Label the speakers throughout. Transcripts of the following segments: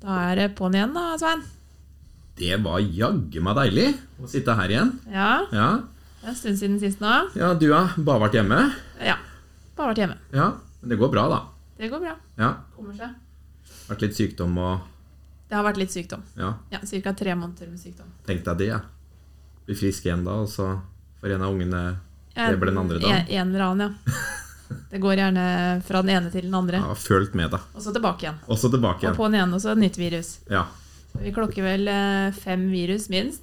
Speaker 1: Da er det på'n igjen, da, Svein.
Speaker 2: Det var jaggu meg deilig å sitte her igjen.
Speaker 1: Ja,
Speaker 2: Ja,
Speaker 1: det er en stund siden sist nå.
Speaker 2: ja du har bare vært hjemme?
Speaker 1: Ja. Bare vært hjemme.
Speaker 2: Ja, men det går bra, da.
Speaker 1: Det går bra.
Speaker 2: Ja,
Speaker 1: Kommer seg.
Speaker 2: Vært litt sykdom og
Speaker 1: Det har vært litt sykdom.
Speaker 2: Ja,
Speaker 1: Ja, Ca. tre måneder med sykdom.
Speaker 2: tenk deg det, ja. Bli frisk igjen da, og så får en av ungene Det ble den andre da.
Speaker 1: En, en eller annen, ja. Det går gjerne fra den ene til den andre.
Speaker 2: Ja, følt med, da.
Speaker 1: Og så tilbake igjen.
Speaker 2: Også tilbake igjen.
Speaker 1: Og
Speaker 2: på
Speaker 1: den ene og så et nytt virus.
Speaker 2: Ja.
Speaker 1: Så Vi klokker vel eh, fem virus minst.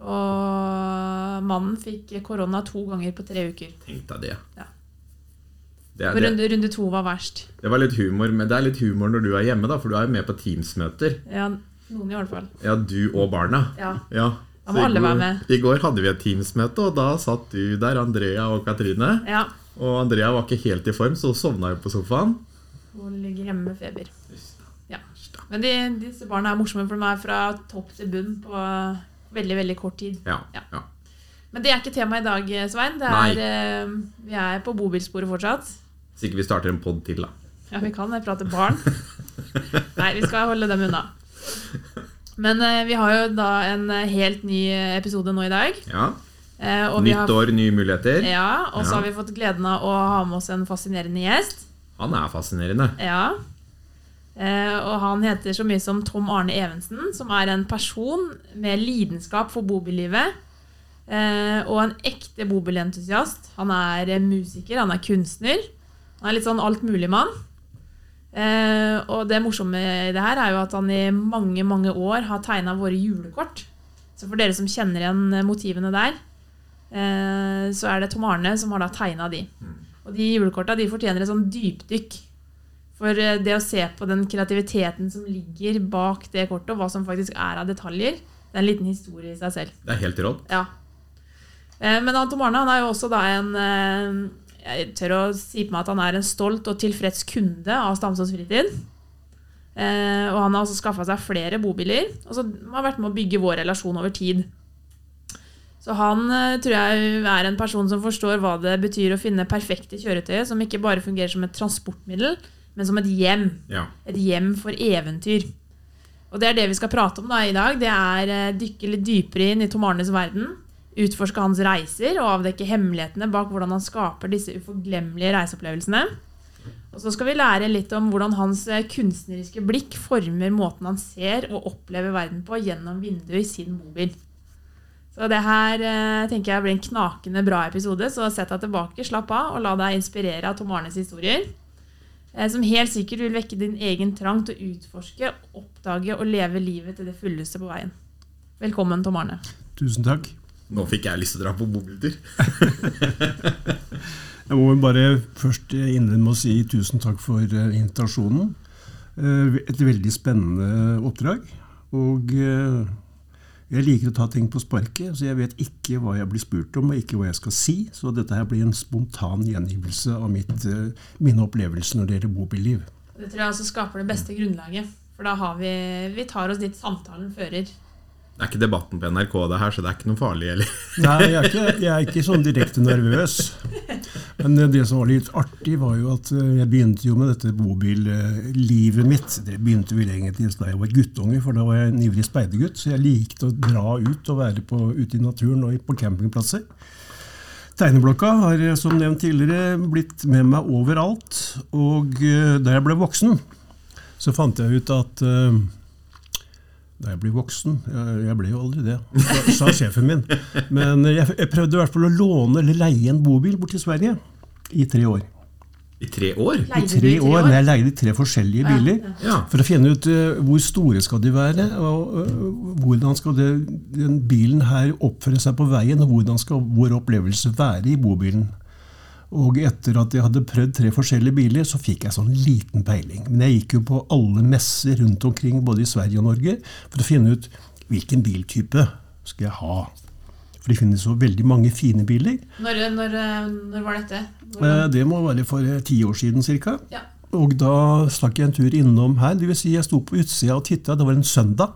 Speaker 1: Og mannen fikk korona to ganger på tre uker.
Speaker 2: Tenk deg det.
Speaker 1: Ja.
Speaker 2: Det,
Speaker 1: Og
Speaker 2: er, det,
Speaker 1: runde, runde to var verst.
Speaker 2: det var litt humor, men det er litt humor når du er hjemme, da, for du er jo med på Teams-møter.
Speaker 1: Ja, noen i hvert fall.
Speaker 2: Ja, du og barna.
Speaker 1: Ja.
Speaker 2: Ja.
Speaker 1: Da må alle være med.
Speaker 2: I går hadde vi et Teams-møte, og da satt du der, Andrea og Katrine.
Speaker 1: ja.
Speaker 2: Og Andrea var ikke helt i form, så hun sovna jo på sofaen.
Speaker 1: Hun ligger hjemme med feber. Ja. Men de, disse barna er morsomme, for de er fra topp til bunn på veldig, veldig kort tid.
Speaker 2: Ja,
Speaker 1: Ja.
Speaker 2: ja.
Speaker 1: Men det er ikke tema i dag, Svein. Er, eh, vi er på bobilsporet fortsatt.
Speaker 2: Hvis ikke vi starter en pod til, da.
Speaker 1: Ja, vi kan prate barn. Nei, vi skal holde dem unna. Men eh, vi har jo da en eh, helt ny episode nå i dag.
Speaker 2: Ja.
Speaker 1: Eh,
Speaker 2: Nytt år, nye muligheter.
Speaker 1: Ja, og så
Speaker 2: Ja.
Speaker 1: har vi fått gleden av å ha med oss en fascinerende gjest.
Speaker 2: Han er fascinerende.
Speaker 1: Ja. Eh, og han heter så mye som Tom Arne Evensen, som er en person med lidenskap for bobillivet. Eh, og en ekte bobilentusiast. Han er musiker, han er kunstner. Han er litt sånn altmuligmann. Eh, og det morsomme i det her er jo at han i mange, mange år har tegna våre julekort. Så for dere som kjenner igjen motivene der, så er det Tom Arne som har da tegna de. Og de julekorta de fortjener et sånn dypdykk. For eh, det å se på den kreativiteten som ligger bak det kortet, og hva som faktisk er av detaljer, det er en liten historie i seg selv.
Speaker 2: Det er helt rått.
Speaker 1: Ja. Eh, Men Tom Arne han er jo også da en eh, Jeg tør å si på meg at han er en stolt og tilfreds kunde av Stamsås fritid. Eh, Og han har også skaffa seg flere bobiler, og så har vært med å bygge vår relasjon over tid. Så han eh, tror jeg er en person som forstår hva det betyr å finne perfekte kjøretøy som ikke bare fungerer som et transportmiddel, men som et hjem.
Speaker 2: Ja.
Speaker 1: Et hjem for eventyr. Og det er det vi skal prate om da i dag. Det er eh, dykke litt dypere inn i Tom Arnes verden. Utforske hans reiser og avdekke hemmelighetene bak hvordan han skaper disse uforglemmelige reiseopplevelsene. Og så skal vi lære litt om hvordan hans eh, kunstneriske blikk former måten han ser og opplever verden på gjennom vinduet i sin mobil. Så det her eh, tenker jeg blir en knakende bra episode, så sett deg tilbake, slapp av og la deg inspirere av Tom Arnes historier eh, som helt sikkert vil vekke din egen trang til å utforske, oppdage og leve livet til det fulleste på veien. Velkommen, Tom Arne.
Speaker 3: Tusen takk.
Speaker 2: Nå fikk jeg lyst til å dra på bobiltur.
Speaker 3: Jeg må bare først innlede med å si tusen takk for eh, invitasjonen. Eh, Et veldig spennende oppdrag. Og jeg liker å ta ting på sparket, så jeg vet ikke hva jeg blir spurt om, og ikke hva jeg skal si. Så dette her blir en spontan gjengivelse av mitt, eh, mine opplevelser når det gjelder bobilliv.
Speaker 1: Det tror jeg også skaper det beste grunnlaget. For da har vi Vi tar oss dit samtalen fører.
Speaker 2: Det er ikke debatten på NRK, det her, så det er ikke noe farlig. Eller?
Speaker 3: Nei, jeg er, ikke, jeg er ikke sånn direkte nervøs. Men det som var litt artig, var jo at eh, jeg begynte jo med dette bobillivet mitt. Det begynte vel egentlig da jeg var guttunge, for da var jeg en ivrig speidergutt. Så jeg likte å dra ut og være på, ute i naturen og på campingplasser. Tegneblokka har eh, som nevnt tidligere blitt med meg overalt. Og eh, da jeg ble voksen, så fant jeg ut at eh, da jeg ble voksen Jeg, jeg ble jo aldri det, sa, sa sjefen min. Men jeg, jeg prøvde i hvert fall å låne eller leie en bobil bort til Sverige i tre år.
Speaker 2: I tre år?
Speaker 3: I tre år, men jeg leide tre forskjellige biler.
Speaker 2: Ja.
Speaker 3: For å finne ut uh, hvor store skal de være, og uh, hvordan skal det, den bilen her oppføre seg på veien, og hvordan skal vår opplevelse være i bobilen. Og etter at jeg hadde prøvd tre forskjellige biler, så fikk jeg sånn liten peiling. Men jeg gikk jo på alle messer rundt omkring, både i Sverige og Norge, for å finne ut hvilken biltype skal jeg ha. For det finnes så veldig mange fine biler.
Speaker 1: Når, når, når var dette?
Speaker 3: Eh,
Speaker 1: Hvordan?
Speaker 3: Det må være for eh, ti år siden ca.
Speaker 1: Ja.
Speaker 3: Og da stakk jeg en tur innom her. Det vil si jeg sto på utsida og titta. Det var en søndag.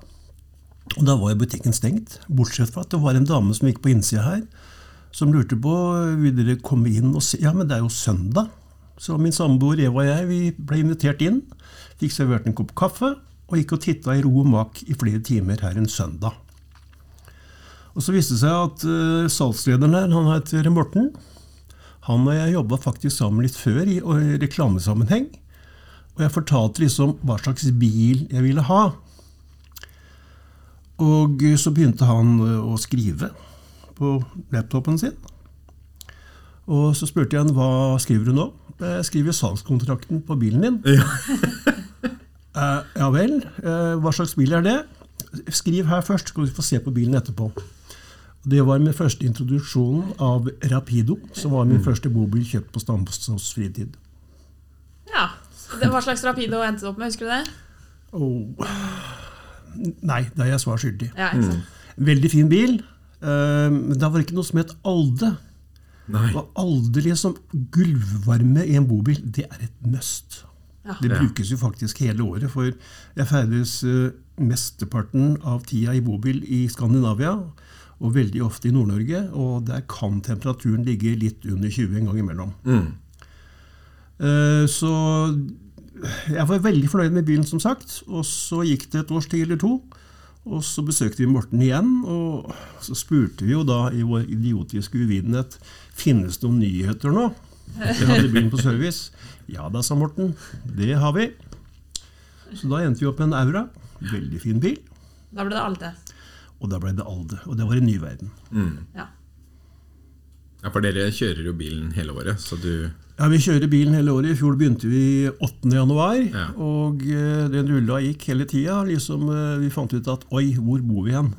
Speaker 3: Og da var butikken stengt. Bortsett fra at det var en dame som gikk på innsida her, som lurte på vil dere komme inn og se. Ja, men det er jo søndag. Så min samboer Eva og jeg vi ble invitert inn. Fikk servert en kopp kaffe. og gikk og titta i ro og mak i flere timer her en søndag. Og Så viste det seg at uh, salgslederen her, han heter Morten. Han og jeg jobba faktisk sammen litt før i i reklamesammenheng. Og jeg fortalte liksom hva slags bil jeg ville ha. Og så begynte han å skrive på laptopen sin. Og så spurte jeg han hva skriver du nå? Jeg skriver salgskontrakten på bilen din.
Speaker 2: Ja.
Speaker 3: Eh, ja vel, eh, hva slags bil er det? Skriv her først, så skal du få se på bilen etterpå. Det var min første introduksjon av Rapido, som var min første bobil kjøpt på Stamsås fritid.
Speaker 1: Ja. Det, hva slags Rapido endte du opp med, husker du det?
Speaker 3: Oh. Nei, da er jeg svar skyldig.
Speaker 1: Ja, ikke?
Speaker 3: Veldig fin bil, men det var det ikke noe som het Alde.
Speaker 2: Nei.
Speaker 3: Og Alde liksom gulvvarme i en bobil, det er et must.
Speaker 1: Ja.
Speaker 3: Det brukes jo faktisk hele året, for jeg ferdes eh, mesteparten av tida i bobil i Skandinavia, og veldig ofte i Nord-Norge, og der kan temperaturen ligge litt under 20 en gang imellom.
Speaker 2: Mm.
Speaker 3: Eh, Så jeg var veldig fornøyd med bilen, som sagt. Og så gikk det et års tid eller to, og så besøkte vi Morten igjen. Og så spurte vi jo da i vår idiotiske uvitenhet finnes det noen nyheter nå. Vi hadde bilen på service. Ja da, sa Morten. Det har vi. Så da endte vi opp med en Aura. Veldig fin bil.
Speaker 1: Da ble det Alde.
Speaker 3: Og da ble det Alde. Og det var en ny verden.
Speaker 2: Mm.
Speaker 1: Ja.
Speaker 2: Ja, for dere kjører jo bilen hele året, så du
Speaker 3: Ja, Vi kjører bilen hele året. I fjor begynte vi 8. januar,
Speaker 2: Ja.
Speaker 3: og eh, den rulla gikk hele tida. Liksom, eh, vi fant ut at oi, hvor bor vi hen?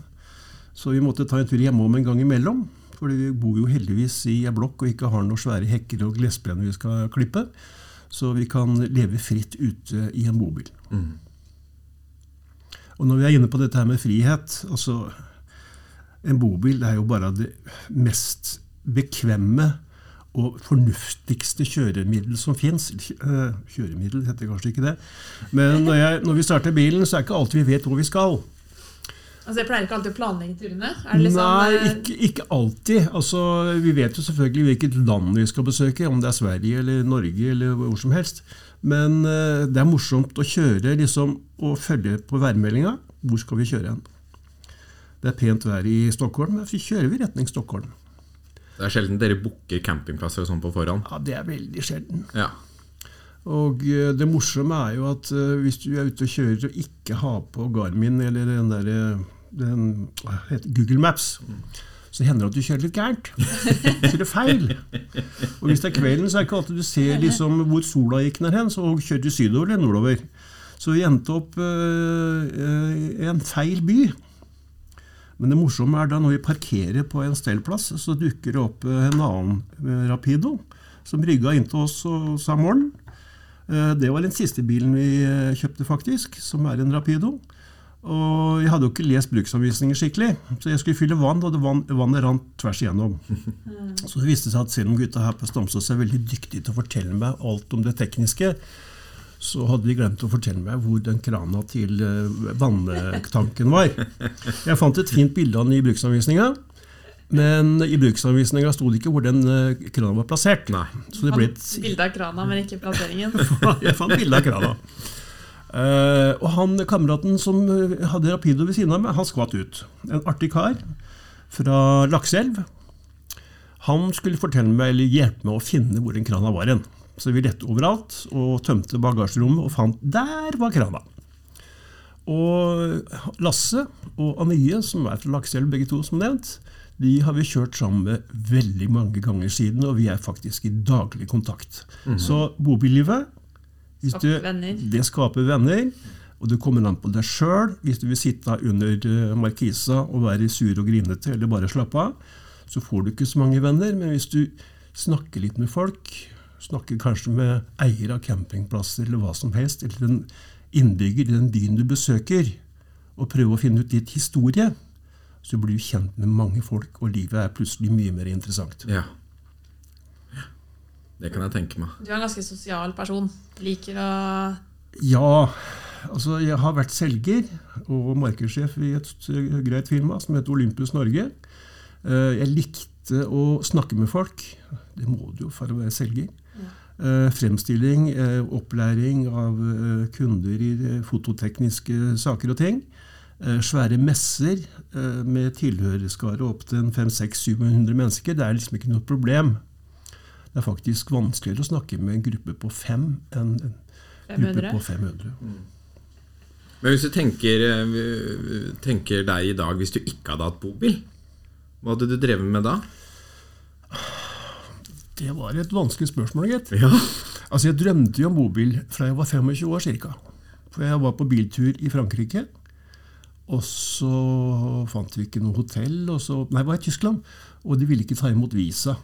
Speaker 3: Så vi måtte ta en tur hjemom en gang imellom. Fordi vi bor jo heldigvis i ei blokk og ikke har noen svære hekker og gressbrenner vi skal klippe. Så vi kan leve fritt ute i en bobil.
Speaker 2: mm.
Speaker 3: Og når vi er inne på dette her med frihet altså En bobil er jo bare det mest bekvemme og fornuftigste kjøremiddel som fins. Kjøremiddel heter kanskje ikke det. Men når, jeg, når vi starter bilen, så er det ikke alltid vi vet hvor vi skal.
Speaker 1: Altså, Jeg pleier ikke alltid å planlegge turene. Det liksom,
Speaker 3: Nei,
Speaker 1: eh,
Speaker 3: ikke, ikke alltid. Altså, vi vet jo selvfølgelig hvilket land vi skal besøke, om det er Sverige eller Norge eller hvor som helst. Men uh, det er morsomt å kjøre liksom, og følge på værmeldinga. Hvor skal vi kjøre hen? Det er pent vær i Stockholm, men så kjører vi retning Stockholm.
Speaker 2: Det er sjelden dere booker campingplasser og sånn på forhånd.
Speaker 3: Ja, Det er veldig sjelden.
Speaker 2: Ja.
Speaker 3: Og eh, det morsomme er jo at eh, hvis du er ute og kjører og ikke har på Garmin eller den der, eh, den, Google Maps, så hender det at du kjører litt gærent. Kjører feil. Og hvis det er kvelden, så er det ikke alltid du ser liksom hvor sola gikk ned hen, så kjører du sydover eller nordover. Så vi endte opp i en feil by. Men det morsomme er da når vi parkerer på en stellplass, så dukker det opp eh, en annen eh, Rapido som rygga inn til oss og sa morgen. Eh, Det var den siste bilen vi kjøpte, faktisk, som er en Rapido. Og jeg hadde jo ikke lest bruksanvisninger skikkelig, så jeg skulle fylle vann, og det vann, vannet rant tvers igjennom. Så det viste seg at selv om gutta her på Stamsås er veldig dyktige til å fortelle meg alt om det tekniske, så hadde de glemt å fortelle meg hvor den krana til eh, vanntanken var. Jeg fant et fint bilde av den i bruksanvisninga, men i bruksanvisninga sto det ikke hvor den eh, krana var plassert.
Speaker 2: Nei.
Speaker 3: Så det ble et
Speaker 1: Bilde av krana, men ikke plasseringen.
Speaker 3: jeg fant bilde av krana. Eh, og han kameraten som hadde Rapido ved siden av meg, han skvatt ut. En artig kar fra Lakselv. Han skulle fortelle meg, eller hjelpe meg å finne hvor den krana var hen. Så vi lette overalt og tømte bagasjerommet og fant der var krana. Og Lasse og Anie, som er fra Lakselv begge to, som nevnt, de har vi kjørt sammen med veldig mange ganger siden, og vi er faktisk i daglig kontakt. Så bobillivet hvis du, det skaper venner, og det kommer an på deg sjøl. Hvis du vil sitte under eh, markisa og være sur og grinete eller bare slappe av, så får du ikke så mange venner. Men hvis du snakker litt med folk, snakker kanskje med eier av campingplasser eller hva som helst, eller en innbygger i den byen du besøker, og prøver å finne ut ditt historie, så blir du kjent med mange folk, og livet er plutselig mye mer interessant.
Speaker 2: ja. Det kan jeg tenke meg.
Speaker 1: Du er en ganske sosial person. Liker å
Speaker 3: Ja, altså jeg har vært selger og markedssjef i et greit firma som heter Olympus Norge. Eh, Jeg likte å snakke med folk. Det må du jo for å være selger. Eh, fremstilling, eh, opplæring av eh, kunder i fototekniske saker og ting. Eh, svære messer eh, med tilhørerskare opp til 500-700 mennesker. Det er liksom ikke noe problem. Det er faktisk vanskeligere å snakke med en gruppe på fem enn en gruppe
Speaker 1: 500.
Speaker 3: på 500.
Speaker 2: Men hvis du tenker, tenker deg i dag hvis du ikke hadde hatt bobil, hva hadde du drevet med da?
Speaker 3: Det var et vanskelig spørsmål, gitt.
Speaker 2: Ja,
Speaker 3: Altså, jeg drømte jo om bobil fra jeg var 25 år ca. For jeg var på biltur i Frankrike. Og så fant vi ikke noe hotell. Og så, nei, det var i Tyskland. Og de ville ikke ta imot visa.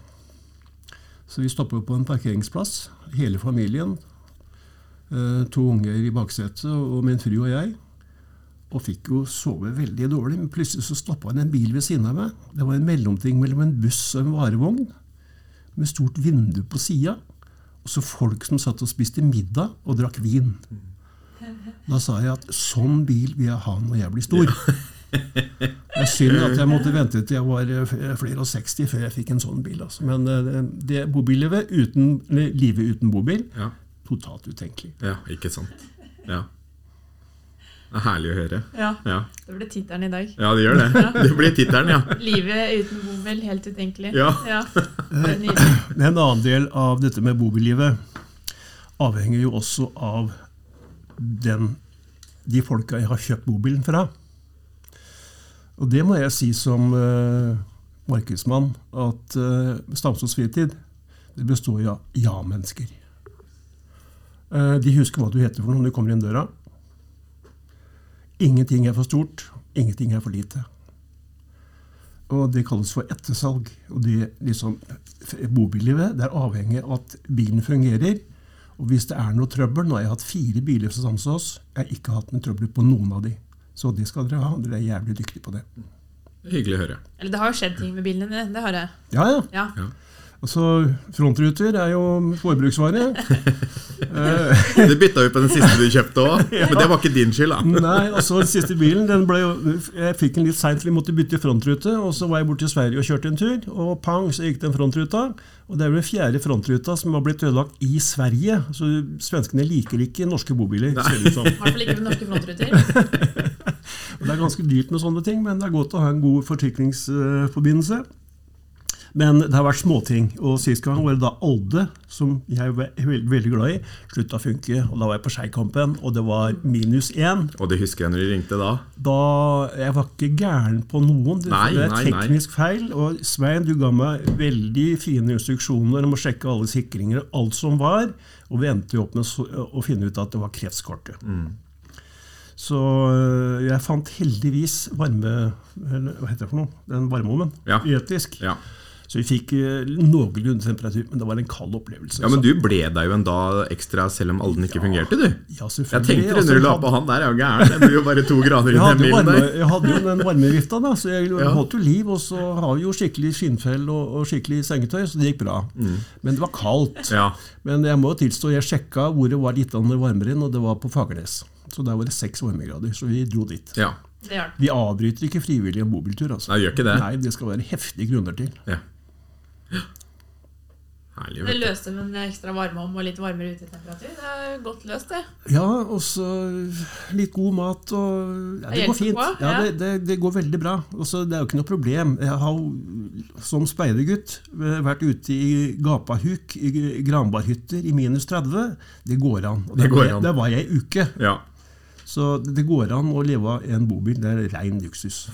Speaker 3: Så vi stoppa på en parkeringsplass, hele familien. Eh, to unger i baksetet og min fru og jeg. Og fikk jo sove veldig dårlig. Men plutselig så stoppa en bil ved siden av meg. Det var en mellomting mellom en buss og en varevogn med stort vindu på sida. Og så folk som satt og spiste middag og drakk vin. Da sa jeg at sånn bil vil jeg ha når jeg blir stor. Det er synd at jeg måtte vente til jeg var eh, flere og 60 før jeg fikk en sånn bil. Altså. Men eh, det bobillivet uten, livet uten bobil,
Speaker 2: ja,
Speaker 3: totalt utenkelig.
Speaker 2: ja ikke sant. Ja. Det er herlig å høre.
Speaker 1: Ja,
Speaker 2: Ja,
Speaker 1: det ble tittelen i dag.
Speaker 2: ja det gjør det. Det blir tittelen, ja.
Speaker 1: Livet uten bobil, helt utenkelig.
Speaker 2: Ja.
Speaker 1: Det er.
Speaker 3: En annen del av dette med bobillivet avhenger jo også av den, de folka jeg har kjøpt bobilen fra. Og det må jeg si som uh, markedsmann, at uh, Stamsås fritid det består jo av ja-mennesker. Uh, de husker hva du heter for noe når du kommer inn døra. Ingenting er for stort, ingenting er for lite. Og det kalles for ettersalg. Og det liksom, Bobillivet det er avhengig av at bilen fungerer. Og hvis det er noe trøbbel Nå har jeg hatt fire biler fra Samsås. Jeg har ikke hatt noe trøbbel på noen av de. Så det skal dere ha. Dere er jævlig dyktige på det.
Speaker 2: Det Hyggelig å høre.
Speaker 1: Eller det har jo skjedd ting med bilene dine. Det har jeg.
Speaker 3: Ja, ja.
Speaker 1: Ja.
Speaker 3: Altså, Frontruter er jo forbruksvare.
Speaker 2: det bytta vi på den siste du kjøpte òg, men det var ikke din skyld, da.
Speaker 3: Nei, altså den siste bilen den ble Jeg fikk den litt seint, vi måtte bytte frontrute. Og så var jeg borte til Sverige og kjørte en tur, og pang, så gikk den frontruta. Og det er vel den fjerde frontruta som har blitt ødelagt i Sverige. Så svenskene liker ikke norske bobiler.
Speaker 1: I hvert fall ikke med norske frontruter.
Speaker 3: Det er ganske dyrt med sånne ting, men det er godt å ha en god forsikringsforbindelse. Men det har vært småting. Og Sist gang var det da Olde, som jeg var veldig, veldig glad i, slutta å funke. og Da var jeg på Skeikampen, og det var minus én.
Speaker 2: Og det husker jeg når du ringte da.
Speaker 3: Da, Jeg var ikke gæren på noen. Det,
Speaker 2: Nei,
Speaker 3: det er
Speaker 2: teknisk nei.
Speaker 3: feil. Og Svein, du ga meg veldig fine instruksjoner om å sjekke alle sikringer, alt som var, og vi endte jo opp med å finne ut at det var kretskortet.
Speaker 2: Mm.
Speaker 3: Så øh, jeg fant heldigvis varme... Hva heter det for noe? Den varmeovnen.
Speaker 2: Ja.
Speaker 3: Etisk.
Speaker 2: Ja.
Speaker 3: Så vi fikk øh, noenlunde temperatur, men det var en kald opplevelse.
Speaker 2: ja, Men du ble deg jo en da ekstra selv om Alden ikke fungerte, du.
Speaker 3: ja, selvfølgelig.
Speaker 2: Jeg tenkte det
Speaker 3: Altså,
Speaker 2: når du la på han der, er jo gæren. Det blir jo bare to grader i den bilen der.
Speaker 3: jeg hadde jo den varmevifta, da, så jeg
Speaker 2: Ja.
Speaker 3: holdt jo liv. Og så har vi jo skikkelig skinnfell og, og skikkelig sengetøy, så det gikk bra. Men det var kaldt.
Speaker 2: Mm. Ja.
Speaker 3: Men jeg må jo tilstå, jeg sjekka hvor det var litt varmere enn, og det var på Fagernes. Så der var det seks varmegrader, så vi dro dit.
Speaker 2: ja.
Speaker 1: Det.
Speaker 3: Vi avbryter ikke frivillig en bobiltur. altså.
Speaker 2: Nei, gjør ikke det.
Speaker 3: Nei, det skal være heftige grunner til.
Speaker 2: ja. Herlig.
Speaker 1: Det løste med en ekstra varmeovn og litt varmere utetemperatur. Det er godt løst, det.
Speaker 3: Ja, og så litt god mat og ja,
Speaker 1: Det
Speaker 3: går fint.
Speaker 1: på,
Speaker 3: Ja,
Speaker 1: ja.
Speaker 3: det, det, det går veldig bra. Også, Det er jo ikke noe problem. Jeg har som speidergutt eh, vært ute i gapahuk i granbarhytter i minus 30. Det går an. Og
Speaker 2: Det
Speaker 3: det
Speaker 2: an.
Speaker 3: Var jeg ei uke.
Speaker 2: Ja.
Speaker 3: Så det går an å leve av en bobil. Det er rein luksus.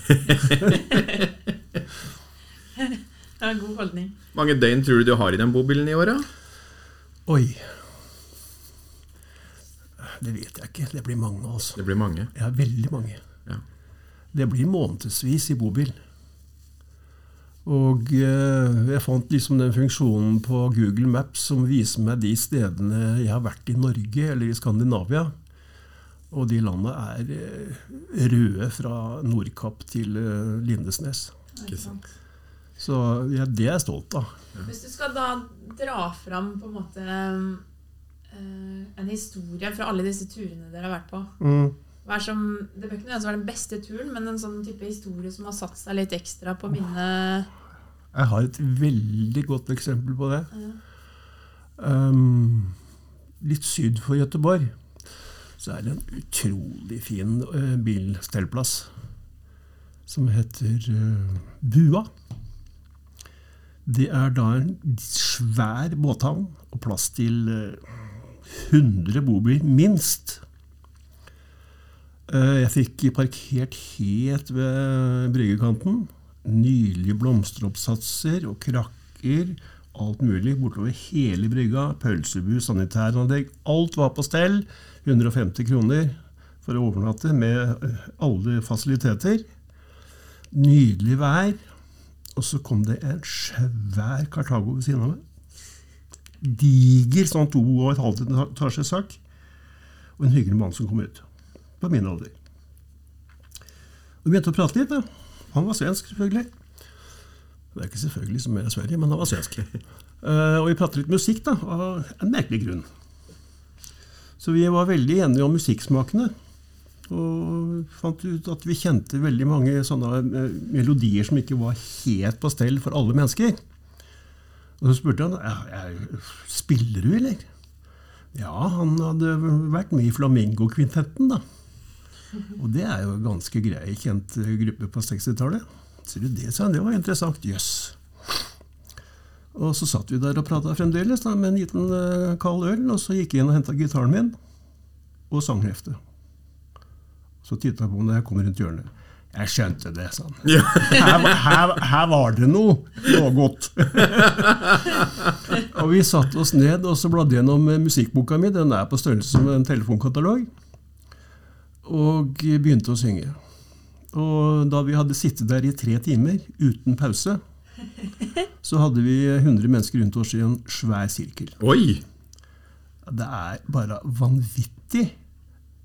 Speaker 1: Det er en god holdning.
Speaker 2: mange døgn tror du du har i den bobilen i året?
Speaker 3: Oi. Det vet jeg ikke. Det blir mange, altså.
Speaker 2: Det blir mange.
Speaker 3: Ja, veldig mange.
Speaker 2: Ja.
Speaker 3: Det blir månedsvis i bobil. Og eh, jeg fant liksom den funksjonen på Google Maps som viser meg de stedene jeg har vært i Norge eller i Skandinavia. Og de landene er eh, røde fra Nordkapp til eh, Lindesnes.
Speaker 2: Ikke sant.
Speaker 3: Så ja, det er jeg stolt av.
Speaker 1: Hvis du skal da dra fram på en måte eh, en historie fra alle disse turene dere har vært på hva er som, Det bør ikke nødvendigvis være den beste turen, men en sånn type historie som har satt seg litt ekstra på minnet.
Speaker 3: Jeg har et veldig godt eksempel på det.
Speaker 1: Ja.
Speaker 3: Um, litt syd for Gøteborg så er det en utrolig fin uh, bilstellplass som heter uh, Bua. Det er da en svær båthavn og plass til uh, 100 bobiler, minst. Uh, jeg fikk parkert helt ved bryggekanten. Nydelige blomsteroppsatser og krakker alt mulig bortover hele brygga. Pølsebu, sanitæranlegg. Alt var på stell. 150 kroner for å overnatte med alle fasiliteter. Nydelig vær. Og så kom det en svær Cartago ved siden av meg. Diger sånn to og et halvt etasjes sak. Og en hyggelig mann som kom ut. På min alder. Og vi begynte å prate litt. da. Han var svensk, selvfølgelig. Det er ikke selvfølgelig som er Sverige, men han var svensk. Uh, og vi pratet litt musikk, da, av en merkelig grunn. Så vi var veldig enige om musikksmakene. Og fant ut at vi kjente veldig mange sånne uh, melodier som ikke var helt på stell for alle mennesker. Og så spurte han spiller du, eller? Ja, han hadde vært med i Flamingo-kvintetten, da. Og det er jo en ganske grei, kjent gruppe på 60-tallet. Ser du det, sa han. Det var interessant. Jøss. Yes. Og så satt vi der og prata fremdeles da, med en liten uh, kald øl, og så gikk jeg inn og henta gitaren min og sangheftet. Så titta på når jeg kom rundt hjørnet. Jeg skjønte det, sa han. Ja. her, her, her, var det noe, noe godt. og vi satte oss ned og så bladde gjennom musikkboka mi. Den er på størrelse som en telefonkatalog. Og begynte å synge. Og da vi hadde sittet der i tre timer uten pause, så hadde vi 100 mennesker rundt oss i en svær sirkel.
Speaker 2: Oi!
Speaker 3: Det er bare vanvittig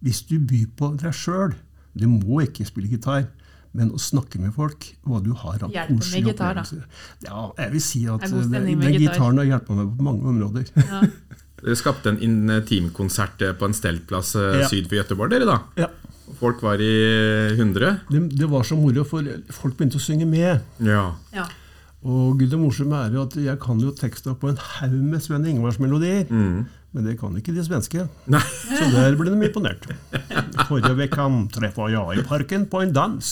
Speaker 3: hvis du byr på deg sjøl. Du må ikke spille gitar, men å snakke med folk, hva du har av
Speaker 1: Hjelpe med gitar, da.
Speaker 3: Ja, jeg vil si at den, den gitaren har hjulpet meg på mange områder. Ja.
Speaker 2: Dere skapte en intimkonsert på en steltplass eh, ja. syd for Gøteborg, dere da?
Speaker 3: Ja.
Speaker 2: Folk var i hundre?
Speaker 3: Det, det, var så moro, for folk begynte å synge med.
Speaker 2: Ja.
Speaker 1: ja.
Speaker 3: Og det morsomme er jo at jeg kan jo teksta på en haug med Sven Ingvars-melodier.
Speaker 2: Mm.
Speaker 3: Men det kan ikke de svenske.
Speaker 2: Nei.
Speaker 3: Så der ble de imponert. Forrige uke treffa jeg i parken på en dans.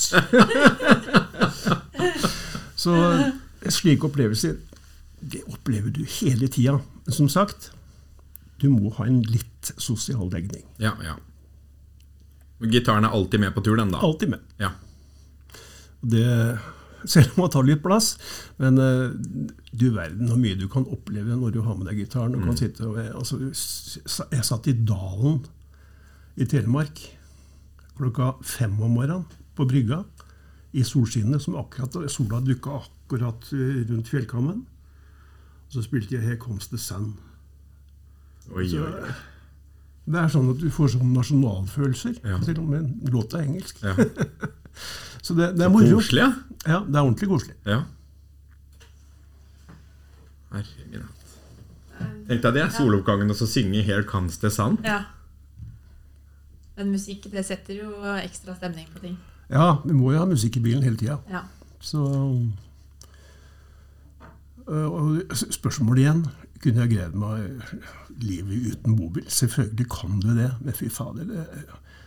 Speaker 3: så slike opplevelser, det opplever du hele tida. Som sagt, du må ha en litt sosial legning.
Speaker 2: Ja, ja. Gitaren er alltid med på tur, den da?
Speaker 3: Alltid med.
Speaker 2: Ja.
Speaker 3: Det, selv om det tar litt plass. Men uh, du verden hvor mye du kan oppleve når du har med deg gitaren. Mm. Og, altså, jeg satt i Dalen i Telemark klokka fem om morgenen på brygga i solskinnet, som akkurat sola dukka akkurat eh, rundt fjellkammen. Og så spilte jeg 'Here Comes the Sun'.
Speaker 2: Oi, oi.
Speaker 3: Det er sånn at du får sånn nasjonalfølelser,
Speaker 2: ja.
Speaker 3: til om med låta er engelsk.
Speaker 2: Ja.
Speaker 3: så det, det er moro.
Speaker 2: Koselig, ja.
Speaker 3: Ja, det er ordentlig koselig.
Speaker 2: Ja. Herregud. Tenk deg det, soloppgangen og så synge 'Here Comes the Sun'.
Speaker 1: Ja. Men musikk det setter jo ekstra stemning på ting.
Speaker 3: Ja, vi må jo ha musikk i bilen hele tida.
Speaker 1: Ja.
Speaker 3: Så og Spørsmålet igjen kunne jeg greid meg livet uten bobil? Selvfølgelig kan du det, men fy fader, det,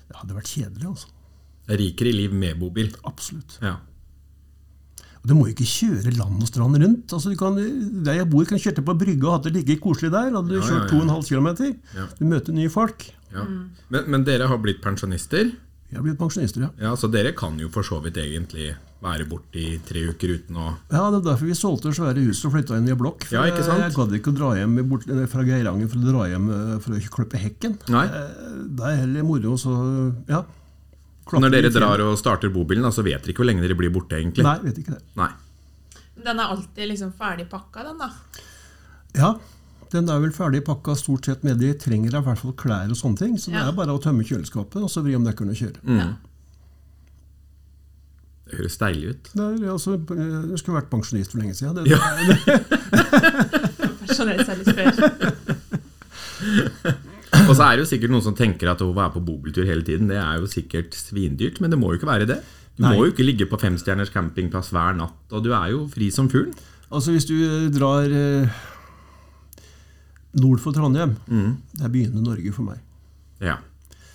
Speaker 3: det hadde vært kjedelig. altså.
Speaker 2: Rikere i liv med bobil.
Speaker 3: Absolutt.
Speaker 2: Ja.
Speaker 3: Og Du må jo ikke kjøre land og strand rundt. Altså, du kan, der jeg bor, kan kjøre på brygga og hatt det like koselig der. Hadde du
Speaker 2: Ja,
Speaker 3: kjørt
Speaker 2: ja, ja.
Speaker 3: 2,5 km.
Speaker 2: Ja.
Speaker 3: Du møter nye folk.
Speaker 2: Ja. Men, men dere har blitt pensjonister,
Speaker 3: Jeg har blitt pensjonister, ja.
Speaker 2: ja, så dere kan jo for så vidt egentlig være borte i tre uker uten å
Speaker 3: Ja, Det er derfor vi solgte det svære huset og flytta inn i en blokk. For
Speaker 2: Ja, ikke sant?
Speaker 3: Jeg gadd ikke å dra hjem bort, fra Geiranger for å dra hjem eh, for å klippe hekken.
Speaker 2: Nei.
Speaker 3: Eh, Det er heller moro, så ja.
Speaker 2: Når dere drar og starter bobilen, så vet dere ikke hvor lenge dere blir borte, egentlig.
Speaker 3: Nei, vet ikke det.
Speaker 2: Nei.
Speaker 1: Den er alltid liksom ferdig pakka, den da.
Speaker 3: Ja, den er vel ferdig pakka stort sett med det. Trenger i hvert fall klær og sånne ting. Så det er bare å tømme kjøleskapet og så vri om dekkene og kjøre.
Speaker 2: Mm. Det høres deilig ut.
Speaker 3: Det er, altså, jeg skulle vært pensjonist for lenge siden. Det,
Speaker 2: Ja.
Speaker 1: Pensjonert seg litt før.
Speaker 2: Og så er det jo sikkert noen som tenker at å være på bobiltur hele tiden, det er jo sikkert svindyrt, men det må jo ikke være det. Du
Speaker 3: Nei.
Speaker 2: må jo ikke ligge på femstjerners campingplass hver natt, og du er jo fri som fuglen.
Speaker 3: Altså Hvis du drar eh, nord for Trondheim,
Speaker 2: Mm.
Speaker 3: det er begynnende Norge for meg.
Speaker 2: Ja.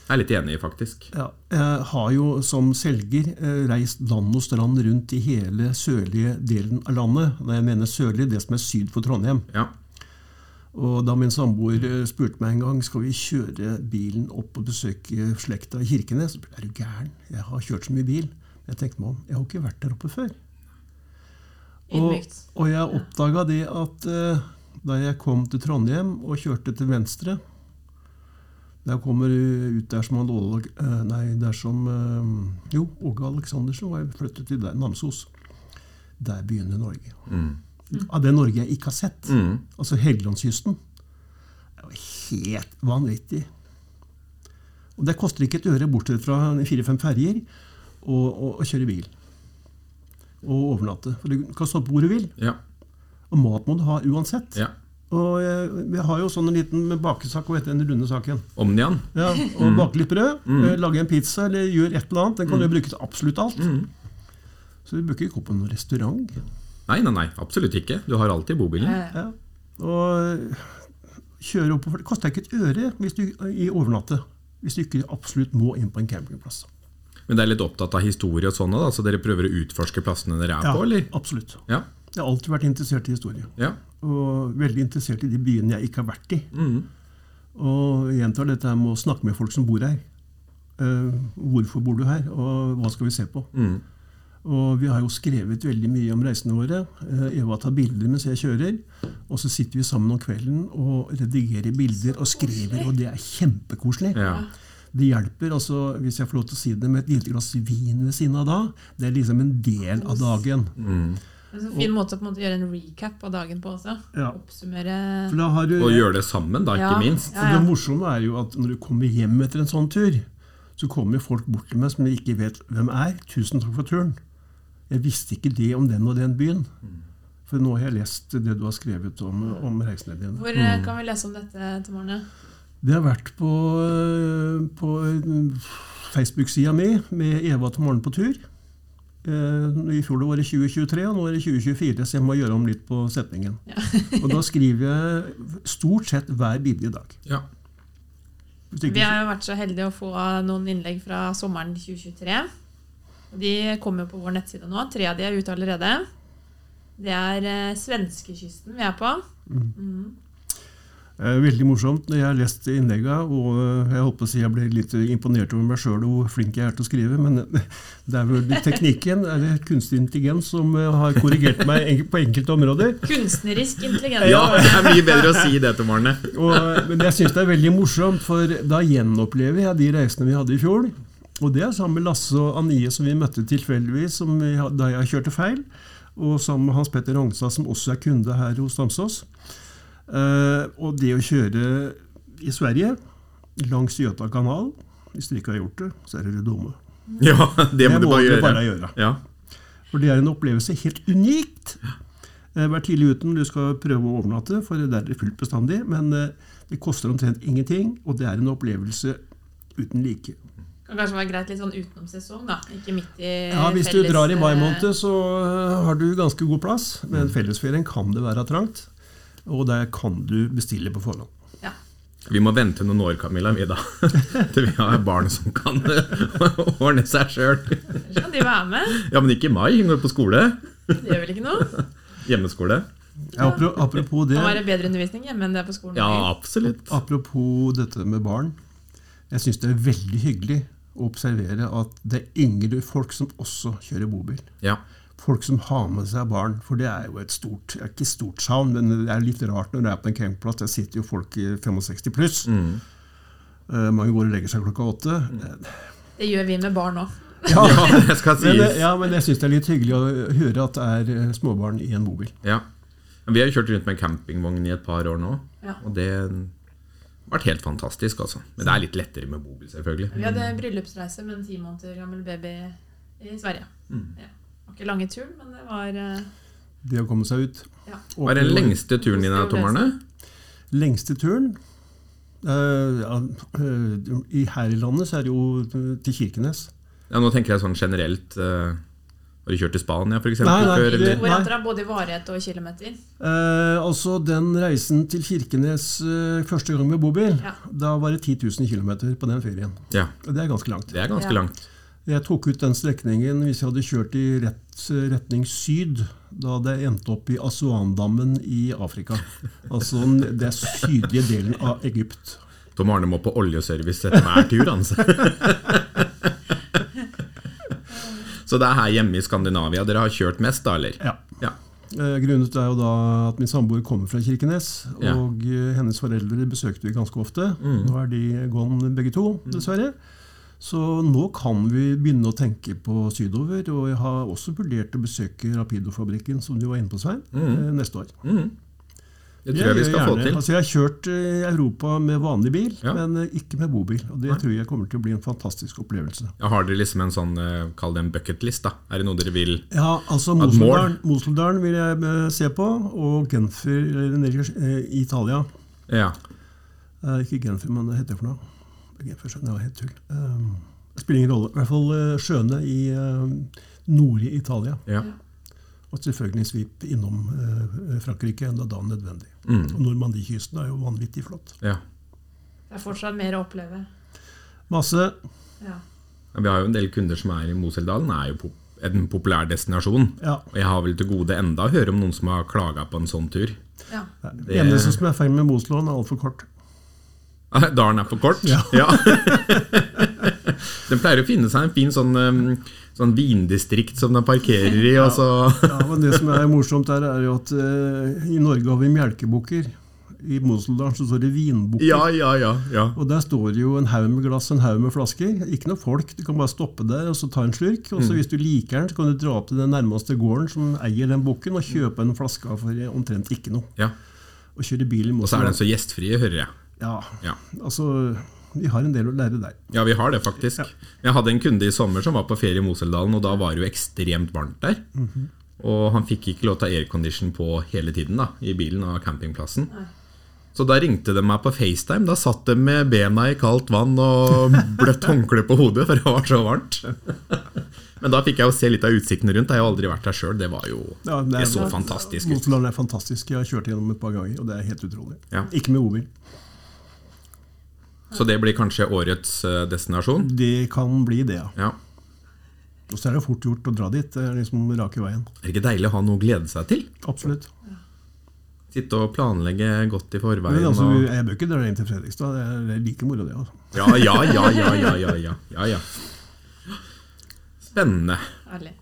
Speaker 2: Jeg er litt enig, faktisk.
Speaker 3: Ja, jeg har jo som selger eh, reist land og strand rundt i hele sørlige delen av landet. Når jeg mener sørlig, det som er syd for Trondheim.
Speaker 2: Ja.
Speaker 3: Og da min samboer eh, spurte meg en gang skal vi kjøre bilen opp og besøke slekta i Kirkenes, så spurte jeg er du gæren, jeg har kjørt så mye bil. Jeg tenkte meg om, jeg har ikke vært der oppe før. Og, og jeg oppdaga det at uh, da jeg kom til Trondheim og kjørte til venstre Der kommer du ut der som han Åge uh, Nei, der som eh, Jo, Åge Aleksandersen var flyttet til Namsos. Der begynner Norge.
Speaker 2: Mm.
Speaker 3: Av det Norge jeg ikke har sett.
Speaker 2: Mm.
Speaker 3: Altså Helgelandskysten. Det var helt vanvittig. Og det koster ikke et øre, bortsett fra fire-fem ferjer, å, kjøre bil. Og overnatte. For du kan stå på hvor du vil.
Speaker 2: Ja.
Speaker 3: Og mat må du ha uansett.
Speaker 2: ja.
Speaker 3: Og eh, vi har jo sånn en liten bakesak og den runde saken.
Speaker 2: Omnian.
Speaker 3: Ja, og Bake litt brød, mm. lage en pizza eller gjør et eller annet. Den kan du bruke til absolutt alt. Så vi bruker ikke opp på noen restaurant.
Speaker 2: Nei, nei, nei, absolutt ikke. Du har alltid bobilen.
Speaker 1: Eh,
Speaker 3: Ja. Og kjøre oppover Det koster ikke et øre hvis du, i overnatte hvis du ikke absolutt må inn på en campingplass.
Speaker 2: Men dere er litt opptatt av historie og sånne, da, så dere prøver å utforske plassene dere er
Speaker 3: Ja,
Speaker 2: på, eller?
Speaker 3: absolutt.
Speaker 2: Ja.
Speaker 3: Jeg har alltid vært interessert i historie.
Speaker 2: ja.
Speaker 3: Og veldig interessert i de byene jeg ikke har vært i.
Speaker 2: Mm.
Speaker 3: Og jeg gjentar dette med å snakke med folk som bor her. Uh, hvorfor bor du her, og hva skal vi se på?
Speaker 2: Mm.
Speaker 3: Og vi har jo skrevet veldig mye om reisene våre. Eh, Eva tar bilder mens jeg kjører. Og så sitter vi sammen om kvelden og redigerer bilder og skriver, og det er kjempekoselig.
Speaker 2: ja.
Speaker 3: Det hjelper, altså, hvis jeg får lov til å si det, med et lite glass vin ved siden av da. Det er liksom en del av dagen.
Speaker 2: Mm.
Speaker 1: En så fin måte å på en måte gjøre en recap av dagen på også.
Speaker 3: Ja.
Speaker 1: Oppsummere
Speaker 3: For da har du,
Speaker 2: Og gjøre det sammen, da, ikke
Speaker 1: Ja.
Speaker 2: minst.
Speaker 1: Ja,
Speaker 3: det morsomme er jo at når du kommer hjem etter en sånn tur, så kommer folk bort til meg som jeg ikke vet hvem er. 'Tusen takk for turen'. Jeg visste ikke det om den og den byen. For nå har jeg lest det du har skrevet om, om reisene dine.
Speaker 1: Hvor mm. kan vi lese om dette til morgenen?
Speaker 3: Det har vært på, øh, på øh, Facebook-sida mi med Eva til morgen på tur. Eh, I fjor det var det 2023, og nå er det 2024, så jeg må gjøre om litt på setningen. og da skriver jeg stort sett hver bidige dag.
Speaker 2: Ja.
Speaker 1: Vi har jo vært så heldige å få noen innlegg fra sommeren 2023. De kommer på vår nettside nå. Tre av de er ute allerede. Det er eh, svenskekysten vi er på.
Speaker 3: Eh, Veldig morsomt. Jeg har lest innlegga, og eh, jeg håper å si jeg ble litt imponert over meg sjøl og hvor flink jeg er til å skrive, men det er vel teknikken, eller kunstig intelligens, som eh, har korrigert meg på enkelte områder.
Speaker 1: Kunstnerisk intelligens.
Speaker 2: ja, det er mye bedre å si det til Marne.
Speaker 3: Men jeg syns det er veldig morsomt, for da gjenopplever jeg de reisene vi hadde i fjor. Og det er sammen med Lasse og Anie, som vi møtte tilfeldigvis som vi, da jeg kjørte feil. Og sammen med Hans Petter Rognstad, som også er kunde her hos Namsos. Eh, og det å kjøre i Sverige, langs Gjøta kanal Hvis dere ikke har gjort det, så er dere dumme.
Speaker 2: Ja, det må du bare
Speaker 3: dere bare gjøre.
Speaker 2: Ja.
Speaker 3: For det er en opplevelse helt unikt. Eh, Vær tidlig ute når du skal prøve å overnatte, for det er det fullt bestandig. Men eh, det koster omtrent ingenting, og det er en opplevelse uten like.
Speaker 1: Kan kanskje være greit litt sånn utenom sesong, da. Ikke midt i
Speaker 3: Ja, Hvis du drar i mai
Speaker 1: eh,
Speaker 3: måned, så eh, har du ganske god plass. Men fellesferien kan det være trangt. Og der kan du bestille på forhånd.
Speaker 1: Ja.
Speaker 2: Vi må vente noen år, Camilla, vi da. Til vi har barn som kan ordne seg sjøl.
Speaker 1: Ellers kan de være med.
Speaker 2: Ja, men ikke i mai. Hun går på skole.
Speaker 1: Det gjør vel ikke noe?
Speaker 2: Hjemmeskole.
Speaker 3: Ja, apropos
Speaker 1: Det
Speaker 3: Nå
Speaker 1: er det bedre undervisning hjemme enn det er på skolen.
Speaker 2: Ja, absolutt.
Speaker 3: apropos dette med barn. Jeg syns det er veldig hyggelig å observere at det er yngre folk som også kjører bobil.
Speaker 2: Ja.
Speaker 3: folk som har med seg barn. For det er jo et stort ikke stort savn, men det er litt rart når du er på en campingplass. Der sitter jo folk i 65 pluss.
Speaker 2: Mm.
Speaker 3: Uh, mange går og legger seg klokka åtte.
Speaker 1: Det gjør vi med barn òg.
Speaker 3: Ja,
Speaker 2: ja, det skal
Speaker 3: men, eh, ja, men jeg syns det er litt hyggelig å høre at det er eh, småbarn i en bobil.
Speaker 2: Ja. Vi har kjørt rundt med campingvogn i et par år nå,
Speaker 1: Ja.
Speaker 2: og det vært helt fantastisk. altså. Men det er litt lettere med bobil, selvfølgelig.
Speaker 1: Vi hadde bryllupsreise med en ti måneder gammel baby i Sverige.
Speaker 2: Mm.
Speaker 1: Ja. Det var ikke lange turen, men det var uh...
Speaker 3: Det å komme seg ut.
Speaker 1: Ja.
Speaker 2: Hva er den lengste turen din, Tom Arne?
Speaker 3: Lengste turen Uh, ja, uh, Her i landet så er det jo til Kirkenes.
Speaker 2: Ja, Nå tenker jeg sånn generelt. eh, Har du kjørt til Spania for
Speaker 3: Nei,
Speaker 2: eksempel
Speaker 3: nei,
Speaker 2: før?
Speaker 3: det-
Speaker 1: Hvor er det både i varighet og kilometer.
Speaker 3: Eh, altså Den reisen til Kirkenes eh, første gang med bobil,
Speaker 1: Ja.
Speaker 3: da var det 10 000 km på den ferien.
Speaker 2: Ja,
Speaker 3: Det er ganske langt.
Speaker 2: det er ganske
Speaker 1: Ja.
Speaker 2: langt.
Speaker 3: Jeg tok ut den strekningen hvis jeg hadde kjørt i rett eh, retning syd. Da hadde jeg endt opp i Asuandammen i Afrika. Altså den- sydlige delen av Egypt.
Speaker 2: Tom Arne må på oljeservice etter hver tur, altså. Så det er her hjemme i Skandinavia dere har kjørt mest, da, eller?
Speaker 3: Ja.
Speaker 2: Ja.
Speaker 3: Eh, Grunnet er jo da at min samboer kommer fra Kirkenes,
Speaker 2: Ja.
Speaker 3: og eh, hennes foreldre besøkte vi ganske ofte. Nå er de gone begge to, dessverre. Så nå kan vi begynne å tenke på sydover, og jeg har også vurdert å besøke Rapido-fabrikken, som du var inne på, Svein, mm. neste år.
Speaker 2: Mhm. Det tror jeg vi
Speaker 3: skal
Speaker 2: skal få til.
Speaker 3: Altså, jeg har kjørt eh, i Europa med vanlig bil,
Speaker 2: Ja.
Speaker 3: men eh, ikke med bobil. Og det tror jeg kommer til å bli en fantastisk opplevelse.
Speaker 2: Ja, har dere liksom en sånn, eh, kall det en bucketlist, da? Er det noe dere vil
Speaker 3: Ja, altså Moseldalen, Moseldalen vil jeg eh, se på, og Genfer i eh, Italia.
Speaker 2: Ja.
Speaker 3: Eh, ikke Genfer, men hva heter det for noe? Genfer, skjønner jeg, var helt tull. Det spiller ingen rolle. I hvert fall eh, sjøene i uh, i Italia.
Speaker 2: ja.
Speaker 3: Og selvfølgelig svip innom eh, Frankrike enda da nødvendig.
Speaker 2: Mm.
Speaker 3: Og Normandiekysten er jo vanvittig flott.
Speaker 2: ja.
Speaker 1: Det er fortsatt mer å oppleve.
Speaker 3: Masse.
Speaker 1: Ja.
Speaker 2: Ja, Vi har jo en del kunder som er i Moseldalen. er jo en populær destinasjon.
Speaker 3: Ja.
Speaker 2: Og jeg har vel til gode enda å høre om noen som har klaga på en sånn tur.
Speaker 1: ja.
Speaker 3: Det eneste som er feil med Moselån, er altfor kort.
Speaker 2: Ah, Dalen er for kort?
Speaker 3: Ja.
Speaker 2: den pleier å finne seg en fin sånn, um, sånn vindistrikt som de parkerer i. så
Speaker 3: Ja, men Det som er morsomt, her, er jo at uh, i Norge har vi melkebukker. I Moseldalen så står det vinbukker.
Speaker 2: Ja, ja, ja. ja.
Speaker 3: Og der står det jo en haug med glass en haug med flasker. Ikke noe folk. Du kan bare stoppe der og så ta en slurk. Og så
Speaker 2: Mm.
Speaker 3: hvis du liker den, så kan du dra opp til den nærmeste gården som eier den bukken, og kjøpe en flaske for omtrent ikke noe.
Speaker 2: ja.
Speaker 3: Og kjøre bil i
Speaker 2: Og så er den så gjestfrie, hører jeg.
Speaker 3: Ja,
Speaker 2: Ja.
Speaker 3: altså Vi har en del å lære der.
Speaker 2: Ja, vi har det faktisk. Jeg hadde en kunde i sommer som var på ferie i Moseldalen, og da var det jo ekstremt varmt der. Og han fikk ikke lov til å ha aircondition på hele tiden da, i bilen av campingplassen. Så da ringte de meg på FaceTime. Da satt de med bena i kaldt vann og bløtt håndkle på hodet, for det var så varmt. Men da fikk jeg jo se litt av utsikten rundt. Jeg har aldri vært der sjøl. Det var jo
Speaker 3: Ja, det
Speaker 2: det
Speaker 3: er-
Speaker 2: så fantastisk ut.
Speaker 3: Moseldalen er fantastisk. Jeg har kjørt gjennom et par ganger, og det er helt utrolig.
Speaker 2: Ja.
Speaker 3: Ikke med bobil.
Speaker 2: Så det blir kanskje årets eh, destinasjon.
Speaker 3: Det kan bli det, ja.
Speaker 2: Ja.
Speaker 3: Og så er det fort gjort å dra dit. Det er liksom rake veien.
Speaker 2: Er det ikke deilig å ha noe å glede seg til?
Speaker 3: Absolutt.
Speaker 2: Sitte og planlegge godt i forveien.
Speaker 3: Men altså,
Speaker 2: og...
Speaker 3: jeg bør ikke dra inn til Fredrikstad. Det er, er like moro, det. altså.
Speaker 2: Ja, ja, ja, ja, ja, ja, ja, ja, ja. Spennende.
Speaker 1: Ærlig.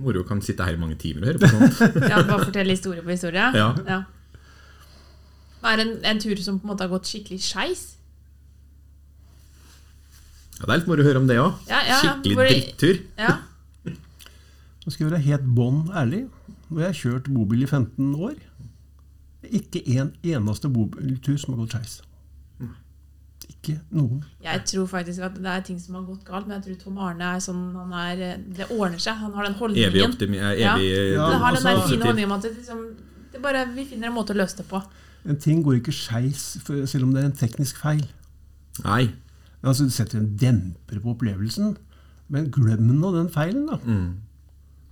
Speaker 2: Moro kan sitte her i mange timer og høre på sånt.
Speaker 1: Ja, bare fortelle historie på historie?
Speaker 2: Ja. Ja.
Speaker 1: Hva Er en, en tur som på en måte har gått skikkelig skeis?
Speaker 2: Ja, det er litt moro å høre om det òg.
Speaker 1: Ja, ja,
Speaker 2: Skikkelig drittur.
Speaker 1: Ja.
Speaker 3: Nå skal jeg være helt bånn ærlig. Nå har jeg kjørt bobil i 15 år. Ikke en eneste bobiltur som har gått skeis. Ikke noen.
Speaker 1: Jeg tror faktisk at det er ting som har gått galt, men jeg tror Tom Arne er sånn han er, Det ordner seg. Han har den holdningen.
Speaker 2: Evig optimi... Evig,
Speaker 1: Ja.
Speaker 3: Ja,
Speaker 1: Han har den der
Speaker 3: altså-
Speaker 1: fine holdningen om at det, liksom, det bare, vi finner en måte å løse det på.
Speaker 3: En ting går ikke skeis selv om det er en teknisk feil.
Speaker 2: Nei.
Speaker 3: Altså, Du setter en demper på opplevelsen, men glem nå den feilen, da.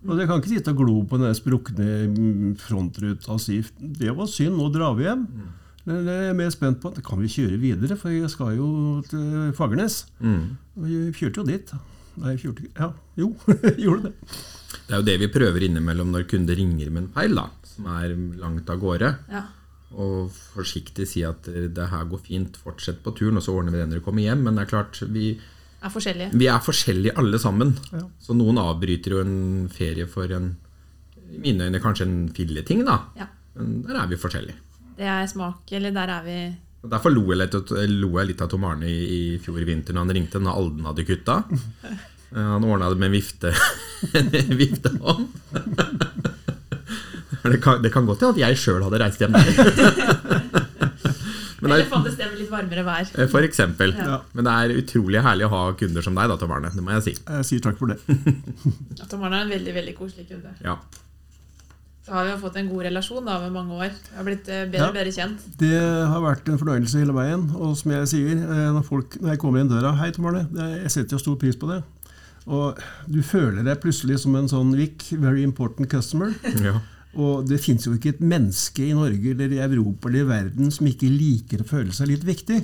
Speaker 3: Og Jeg kan ikke sitte og glo på den sprukne mm, frontruta og si 'det var synd, nå drar vi hjem'. Men det er jeg mer spent på. Kan vi kjøre videre, for jeg skal jo til Fagernes.
Speaker 2: Mm.
Speaker 3: Og vi kjørte jo dit. Nei, jeg kjørte ikke Ja, jo, gjorde det.
Speaker 2: Det er jo det vi prøver innimellom når kunder ringer med en feil, da, som er langt av gårde.
Speaker 1: Ja.
Speaker 2: Og forsiktig si at det her går fint, fortsett på turen, og så ordner vi det når du kommer hjem. Men det er klart, vi,
Speaker 1: Er forskjellige.
Speaker 2: vi er forskjellige alle sammen.
Speaker 3: Ja.
Speaker 2: Så noen avbryter jo en ferie for en i mine øyne kanskje en filleting, da.
Speaker 1: Ja.
Speaker 2: Men der er vi forskjellige.
Speaker 1: Det er smak, eller der er vi
Speaker 2: Og Derfor lo jeg, litt, lo jeg litt av Tom Arne i, i fjor vinter når han ringte når Alden hadde kutta. Eh, Han ordna det med en vifte en vifte viftehånd. Det kan, det kan godt hende at jeg sjøl hadde reist hjem der. Men det
Speaker 1: Eller
Speaker 2: er,
Speaker 1: det med litt varmere vær.
Speaker 2: eh, for eksempel.
Speaker 3: Ja.
Speaker 2: Men det er utrolig herlig å ha kunder som deg, da, Tom Arne. Det må jeg si.
Speaker 3: Jeg sier takk for det.
Speaker 1: Ja, Tom Arne er en veldig veldig koselig kunde.
Speaker 2: Ja.
Speaker 1: Så har vi jo fått en god relasjon da over mange år. Vi har blitt bedre bedre
Speaker 3: Ja.
Speaker 1: og bedre kjent.
Speaker 3: Det har vært en fornøyelse hele veien. Og som jeg sier, eh, når, folk, når jeg kommer inn døra 'Hei, Tom Arne. Jeg setter jo stor pris på det.' Og du føler deg plutselig som en sånn Vic, very important customer.
Speaker 2: Ja.
Speaker 3: Og det fins jo ikke et menneske i Norge eller i Europa eller i verden som ikke liker å føle seg litt viktig.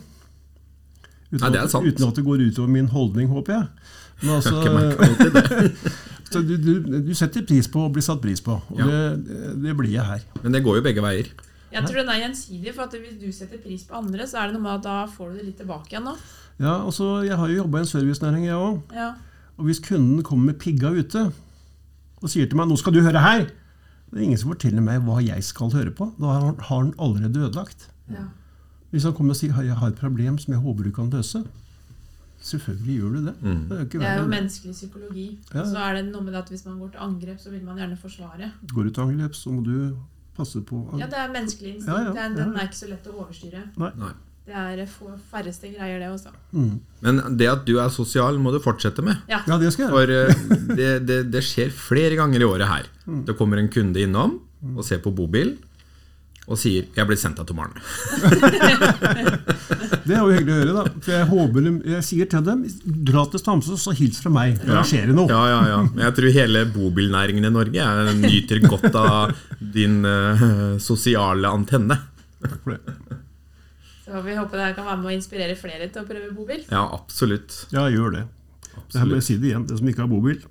Speaker 3: Uten,
Speaker 2: Nei, det er sant.
Speaker 3: uten at det går utover min holdning, håper jeg. Men altså, du, du, du setter pris på å bli satt pris på, og
Speaker 2: Ja.
Speaker 3: det, det blir jeg her.
Speaker 2: Men det går jo begge veier.
Speaker 1: Jeg tror den er gjensidig, for at hvis du setter pris på andre, så er det noe med at da får du det litt tilbake igjen. Da.
Speaker 3: Ja, altså, Jeg har jo jobba i en servicenæring, jeg òg.
Speaker 1: Ja.
Speaker 3: Og hvis kunden kommer med pigga ute og sier til meg 'nå skal du høre her', det er ingen som forteller meg hva jeg skal høre på. Da har han, har han allerede ødelagt.
Speaker 1: Ja.
Speaker 3: Hvis han kommer og sier 'jeg har et problem som jeg håper du kan løse', selvfølgelig gjør du det.
Speaker 2: Mm.
Speaker 3: Det er
Speaker 1: Det er jo menneskelig psykologi.
Speaker 3: Ja.
Speaker 1: Så er det noe med at hvis man går til angrep, så vil man gjerne forsvare.
Speaker 3: Går du til angrep, så må du passe på
Speaker 1: Ja, det er menneskelig instinkt.
Speaker 3: Ja, ja,
Speaker 1: Det er- Den
Speaker 3: ja.
Speaker 1: er ikke så lett å overstyre.
Speaker 2: Nei.
Speaker 1: Det er få- færreste greier, det også.
Speaker 3: mm.
Speaker 2: Men det at du er sosial, må du fortsette med.
Speaker 1: Ja.
Speaker 3: Ja, det skal jeg.
Speaker 2: For eh, det, det, det skjer flere ganger i året her.
Speaker 3: Mm.
Speaker 2: Det kommer en kunde innom og ser på bobil og sier 'jeg ble sendt av Tom Arne'.
Speaker 3: Det er jo hyggelig å høre, da. For jeg, håper, jeg sier til dem 'dra til Stamsås og hils fra meg', for da skjer det noe.
Speaker 2: Ja, ja, ja. Jeg tror hele bobilnæringen i Norge nyter godt av din uh, sosiale antenne.
Speaker 3: Takk for det.
Speaker 1: Så vi håper det kan være med å inspirere flere til å prøve bobil.
Speaker 2: Ja, absolutt.
Speaker 3: Ja, gjør det. Absolutt. Jeg må si det igjen. Det som ikke har bobil,